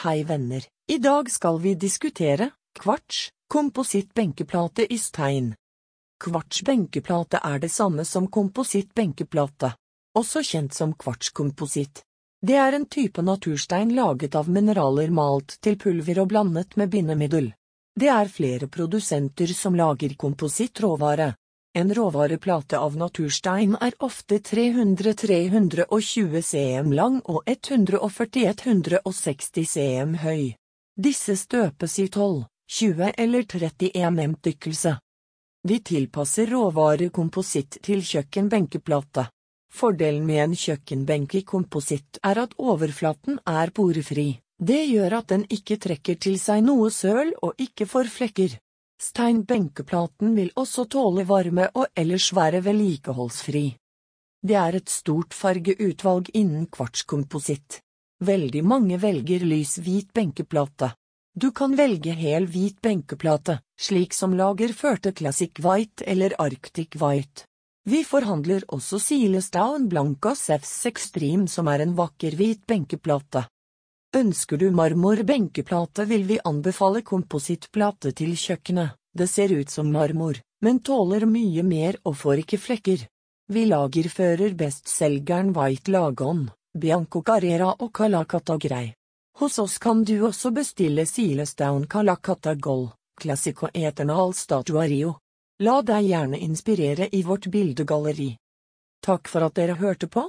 Hei venner, i dag skal vi diskutere kvarts, kompositt benkeplate i stein. Kvarts benkeplate er det samme som kompositt benkeplate, også kjent som kvartskompositt. Det er en type naturstein laget av mineraler malt til pulver og blandet med bindemiddel. Det er flere produsenter som lager komposittråvare. En råvareplate av naturstein er ofte 300-320 cm lang og 140-160 cm høy. Disse støpes i 12, 20 eller 30 mm tykkelse. De tilpasser råvarekompositt til kjøkkenbenkeplate. Fordelen med en kjøkkenbenk i kompositt er at overflaten er porefri. Det gjør at den ikke trekker til seg noe søl og ikke får flekker. Steinbenkeplaten vil også tåle varme og ellers være vedlikeholdsfri. Det er et stort fargeutvalg innen kvartskompositt. Veldig mange velger lys hvit benkeplate. Du kan velge hel hvit benkeplate, slik som lager førte Classic White eller Arctic White. Vi forhandler også Silestown Blanca Sefs Extreme som er en vakker hvit benkeplate. Ønsker du marmor-benkeplate vil vi anbefale komposittplate til kjøkkenet, det ser ut som marmor, men tåler mye mer og får ikke flekker. Vi lagerfører bestselgeren White Lagon, Bianco Carrera og Calacata Grey. Hos oss kan du også bestille Silestown Calacata Gold, Classico Eternal Statuario. La deg gjerne inspirere i vårt bildegalleri. Takk for at dere hørte på.